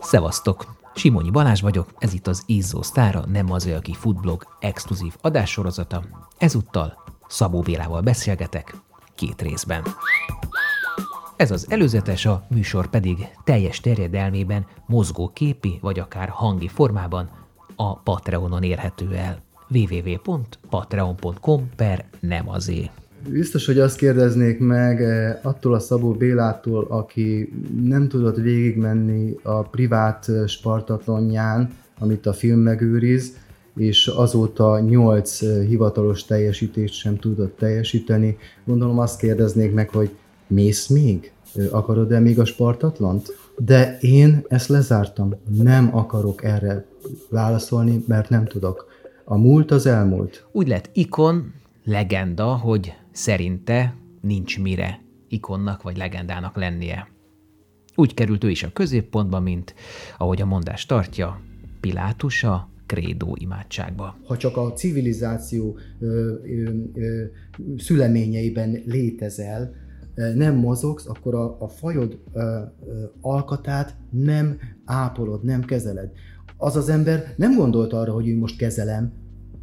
Szevasztok! Simonyi Balázs vagyok, ez itt az Izzó Sztára, nem az, aki futblog exkluzív adássorozata. Ezúttal Szabó Bélával beszélgetek két részben. Ez az előzetes, a műsor pedig teljes terjedelmében, mozgó képi vagy akár hangi formában a Patreonon érhető el www.patreon.com per nem azé. Biztos, hogy azt kérdeznék meg eh, attól a Szabó Bélától, aki nem tudott végigmenni a privát eh, spartatlonján, amit a film megőriz, és azóta nyolc eh, hivatalos teljesítést sem tudott teljesíteni. Gondolom azt kérdeznék meg, hogy mész még? Akarod-e még a Spartatlont? De én ezt lezártam. Nem akarok erre válaszolni, mert nem tudok. A múlt az elmúlt. Úgy lett ikon, legenda, hogy szerinte nincs mire ikonnak vagy legendának lennie. Úgy került ő is a középpontba, mint, ahogy a mondás tartja, Pilátus a krédó imádságba. Ha csak a civilizáció ö, ö, ö, szüleményeiben létezel, nem mozogsz, akkor a, a fajod ö, ö, alkatát nem ápolod, nem kezeled. Az az ember nem gondolt arra, hogy ő most kezelem,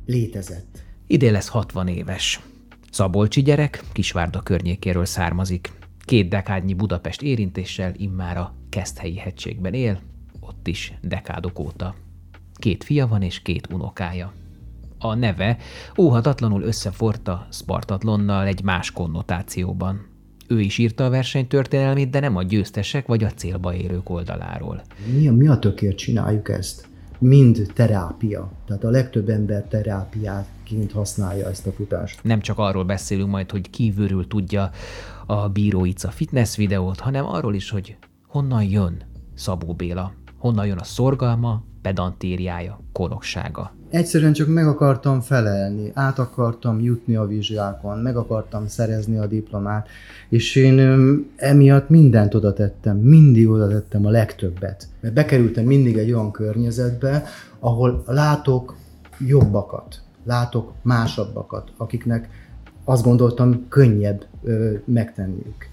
létezett. Idén lesz 60 éves. Szabolcsi gyerek, Kisvárda környékéről származik. Két dekádnyi Budapest érintéssel immár a Keszthelyi hegységben él, ott is dekádok óta. Két fia van és két unokája. A neve óhatatlanul összeforta Spartatlonnal egy más konnotációban. Ő is írta a verseny történelmét, de nem a győztesek vagy a célba érők oldaláról. Mi a, mi a tökért csináljuk ezt? Mind terápia. Tehát a legtöbb ember terápiáként használja ezt a futást. Nem csak arról beszélünk majd, hogy kívülről tudja a bíróica fitness videót, hanem arról is, hogy honnan jön Szabó Béla, honnan jön a szorgalma, pedantériája, koroksága. Egyszerűen csak meg akartam felelni, át akartam jutni a vizsgákon, meg akartam szerezni a diplomát, és én emiatt mindent oda tettem, mindig oda tettem a legtöbbet. Mert bekerültem mindig egy olyan környezetbe, ahol látok jobbakat, látok másabbakat, akiknek azt gondoltam könnyebb ö, megtenniük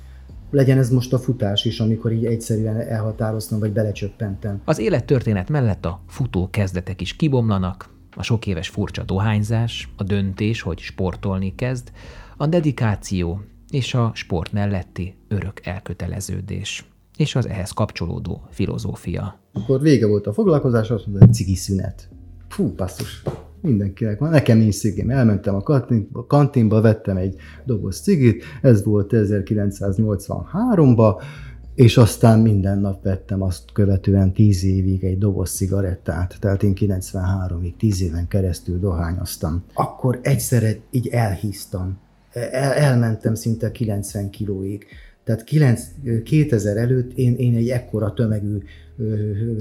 legyen ez most a futás is, amikor így egyszerűen elhatároztam, vagy belecsöppentem. Az élettörténet mellett a futó kezdetek is kibomlanak, a sok éves furcsa dohányzás, a döntés, hogy sportolni kezd, a dedikáció és a sport melletti örök elköteleződés és az ehhez kapcsolódó filozófia. Akkor vége volt a foglalkozás, azt mondta, cigi szünet. Fú, passzus mindenkinek van. Nekem nincs cigim. Elmentem a kantinba, kantinba, vettem egy doboz cigit, ez volt 1983-ba, és aztán minden nap vettem azt követően 10 évig egy doboz cigarettát, tehát én 93-ig 10 éven keresztül dohányoztam. Akkor egyszerre így elhíztam. El, elmentem szinte 90 kilóig. Tehát 9, 2000 előtt én, én egy ekkora tömegű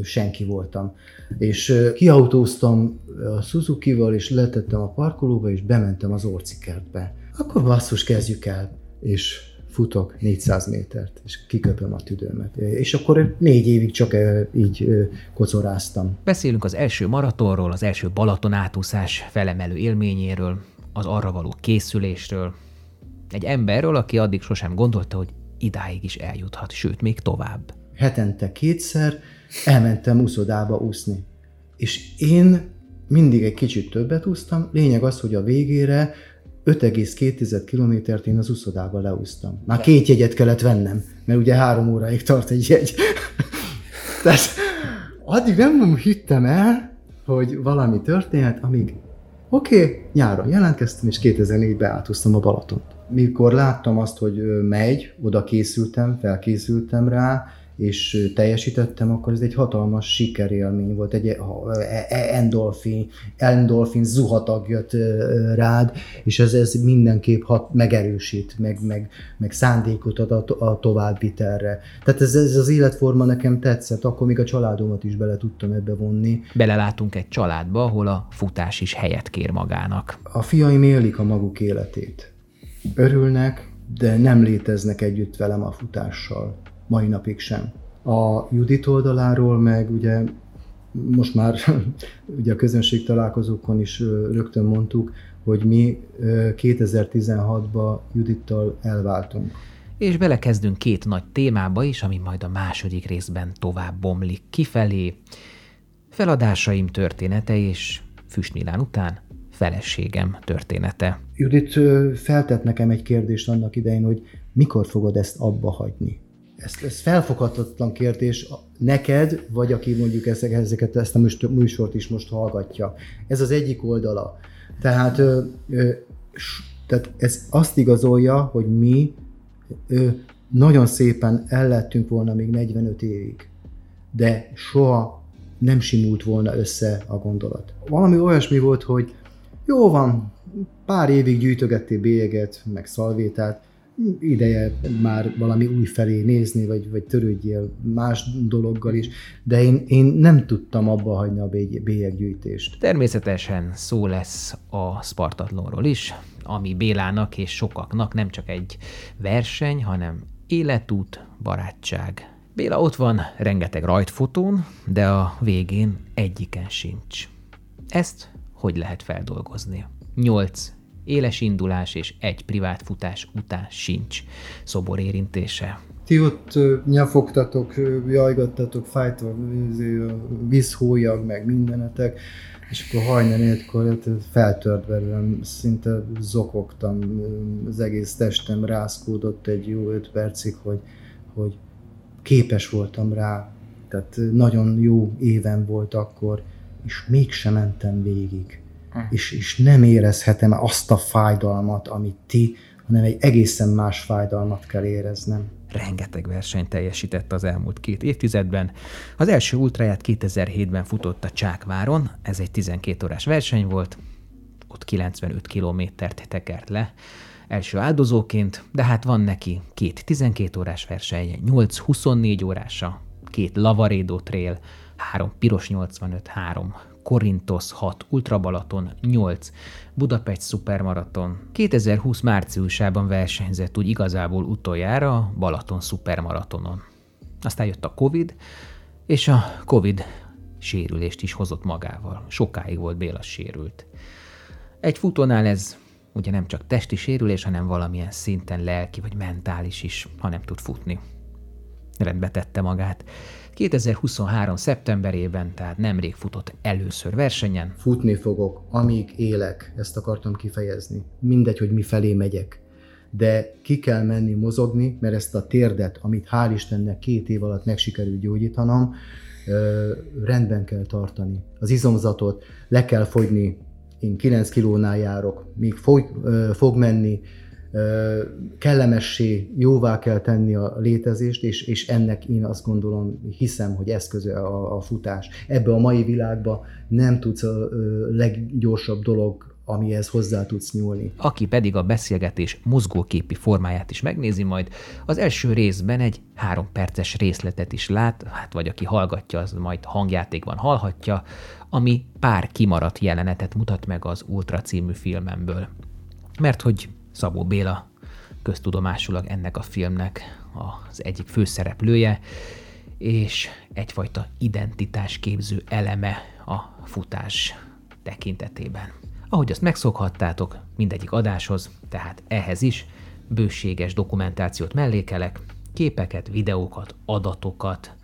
senki voltam. És kiautóztam a Suzuki-val, és letettem a parkolóba, és bementem az orcikertbe. Akkor basszus, kezdjük el. És futok 400 métert, és kiköpöm a tüdőmet. És akkor négy évig csak így kocoráztam. Beszélünk az első maratonról, az első Balaton átúszás felemelő élményéről, az arra való készülésről. Egy emberről, aki addig sosem gondolta, hogy idáig is eljuthat, sőt, még tovább. Hetente kétszer elmentem úszodába úszni. És én mindig egy kicsit többet úsztam, lényeg az, hogy a végére 5,2 kilométert én az úszodába leúztam. Már két jegyet kellett vennem, mert ugye három óráig tart egy jegy. Tehát addig nem hittem el, hogy valami történhet, amíg oké, okay, nyáron jelentkeztem, és 2004-ben átúztam a Balatont. Mikor láttam azt, hogy megy, oda készültem, felkészültem rá, és teljesítettem, akkor ez egy hatalmas sikerélmény volt, egy e, e, endorfin, endorfin zuhatag jött rád, és ez, ez mindenképp hat, megerősít, meg, meg, meg szándékot ad a, a továbbvitelre. Tehát ez, ez az életforma nekem tetszett, akkor még a családomat is bele tudtam ebbe vonni. Belelátunk egy családba, ahol a futás is helyet kér magának. A fiaim élik a maguk életét. Örülnek, de nem léteznek együtt velem a futással mai napig sem. A Judit oldaláról meg ugye most már ugye a közönség találkozókon is rögtön mondtuk, hogy mi 2016-ban Judittal elváltunk. és belekezdünk két nagy témába is, ami majd a második részben tovább bomlik kifelé. Feladásaim története és Füstmilán után feleségem története. Judit feltett nekem egy kérdést annak idején, hogy mikor fogod ezt abba hagyni? Ez, ez felfoghatatlan kérdés neked, vagy aki mondjuk ezeket, ezt a műsort is most hallgatja. Ez az egyik oldala. Tehát, ö, ö, tehát ez azt igazolja, hogy mi ö, nagyon szépen ellettünk volna még 45 évig, de soha nem simult volna össze a gondolat. Valami olyasmi volt, hogy jó van, pár évig gyűjtögettél bélyeget, meg szalvétát, ideje már valami új felé nézni, vagy, vagy törődjél más dologgal is, de én, én nem tudtam abba hagyni a bélyeggyűjtést. Természetesen szó lesz a Spartatlonról is, ami Bélának és sokaknak nem csak egy verseny, hanem életút, barátság. Béla ott van rengeteg rajtfotón, de a végén egyiken sincs. Ezt hogy lehet feldolgozni? Nyolc éles indulás és egy privát futás után sincs szobor érintése. Ti ott nyafogtatok, jajgattatok, fájt a vízhólyag, meg mindenetek, és akkor hajnal négykor hát feltört belőlem, szinte zokogtam, az egész testem rászkódott egy jó öt percig, hogy, hogy képes voltam rá, tehát nagyon jó éven volt akkor, és mégsem mentem végig és, és nem érezhetem azt a fájdalmat, amit ti, hanem egy egészen más fájdalmat kell éreznem. Rengeteg versenyt teljesített az elmúlt két évtizedben. Az első ultraját 2007-ben futott a Csákváron, ez egy 12 órás verseny volt, ott 95 kilométert tekert le, első áldozóként, de hát van neki két 12 órás verseny, 8-24 órása, két Lavaredo Trail, három piros 85, három Korintos 6, Ultrabalaton 8, Budapest Supermaraton. 2020 márciusában versenyzett úgy igazából utoljára Balaton Supermaratonon. Aztán jött a Covid, és a Covid sérülést is hozott magával. Sokáig volt Béla sérült. Egy futónál ez ugye nem csak testi sérülés, hanem valamilyen szinten lelki vagy mentális is, ha nem tud futni. Rendbe tette magát. 2023. szeptemberében, tehát nemrég futott először versenyen. Futni fogok, amíg élek, ezt akartam kifejezni. Mindegy, hogy mi felé megyek. De ki kell menni mozogni, mert ezt a térdet, amit hál' Istennek két év alatt meg sikerült gyógyítanom, rendben kell tartani. Az izomzatot le kell fogyni, én 9 kilónál járok, még fog, fog menni, kellemessé, jóvá kell tenni a létezést, és, és ennek én azt gondolom, hiszem, hogy eszköze a, a futás. Ebbe a mai világba nem tudsz a, leggyorsabb dolog amihez hozzá tudsz nyúlni. Aki pedig a beszélgetés mozgóképi formáját is megnézi majd, az első részben egy három perces részletet is lát, hát vagy aki hallgatja, az majd hangjátékban hallhatja, ami pár kimaradt jelenetet mutat meg az Ultra című filmemből. Mert hogy Szabó Béla köztudomásulag ennek a filmnek az egyik főszereplője, és egyfajta identitásképző eleme a futás tekintetében. Ahogy azt megszokhattátok mindegyik adáshoz, tehát ehhez is bőséges dokumentációt mellékelek, képeket, videókat, adatokat.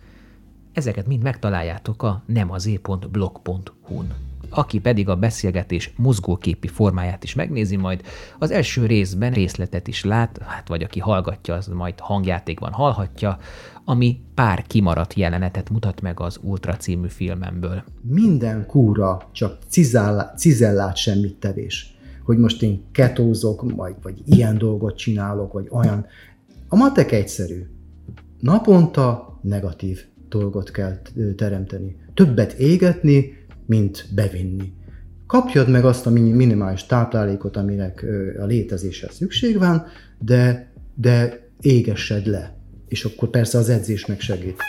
Ezeket mind megtaláljátok a nemazé.blog.hu-n aki pedig a beszélgetés mozgóképi formáját is megnézi majd, az első részben részletet is lát, hát vagy aki hallgatja, az majd hangjátékban hallhatja, ami pár kimaradt jelenetet mutat meg az Ultra című filmemből. Minden kúra csak cizellát, cizellát semmit tevés. Hogy most én ketózok, vagy, vagy ilyen dolgot csinálok, vagy olyan. A matek egyszerű. Naponta negatív dolgot kell teremteni. Többet égetni, mint bevinni. Kapjad meg azt a minimális táplálékot, aminek a létezéshez szükség van, de, de égessed le. És akkor persze az edzés meg segít.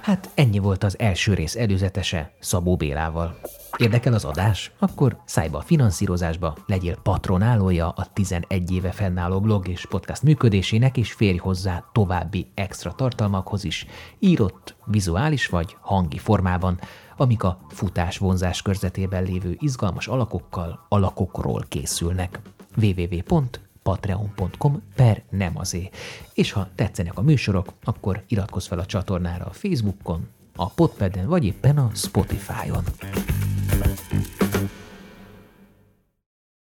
Hát ennyi volt az első rész előzetese Szabó Bélával. Érdekel az adás? Akkor szájba a finanszírozásba, legyél patronálója a 11 éve fennálló blog és podcast működésének, és férj hozzá további extra tartalmakhoz is, írott, vizuális vagy hangi formában, amik a futás vonzás körzetében lévő izgalmas alakokkal, alakokról készülnek. www patreon.com per nem azé. És ha tetszenek a műsorok, akkor iratkozz fel a csatornára a Facebookon, a Podpeden vagy éppen a Spotify-on.